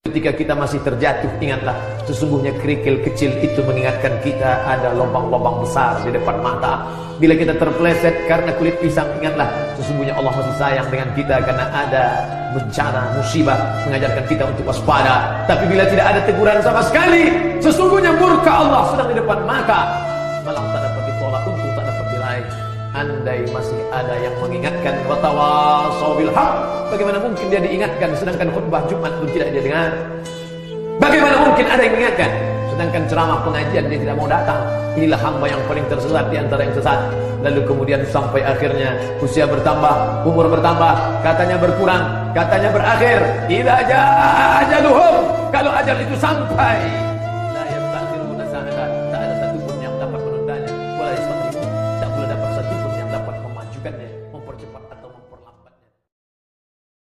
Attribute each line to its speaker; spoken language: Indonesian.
Speaker 1: Ketika kita masih terjatuh, ingatlah sesungguhnya kerikil kecil itu mengingatkan kita ada lubang-lubang besar di depan mata. Bila kita terpleset karena kulit pisang, ingatlah sesungguhnya Allah masih sayang dengan kita karena ada bencana, musibah mengajarkan kita untuk waspada. Tapi bila tidak ada teguran sama sekali, sesungguhnya murka Allah sedang di depan mata. Malam tak dapat Andai masih ada yang mengingatkan watawasau bil haq, bagaimana mungkin dia diingatkan sedangkan khutbah Jumat pun tidak dia dengar? Bagaimana mungkin ada yang mengingatkan sedangkan ceramah pengajian dia tidak mau datang? Inilah hamba yang paling tersesat di antara yang sesat. Lalu kemudian sampai akhirnya usia bertambah, umur bertambah, katanya berkurang, katanya berakhir. Idza jaa ajaluhum, kalau ajal itu sampai kebaikannya mempercepat.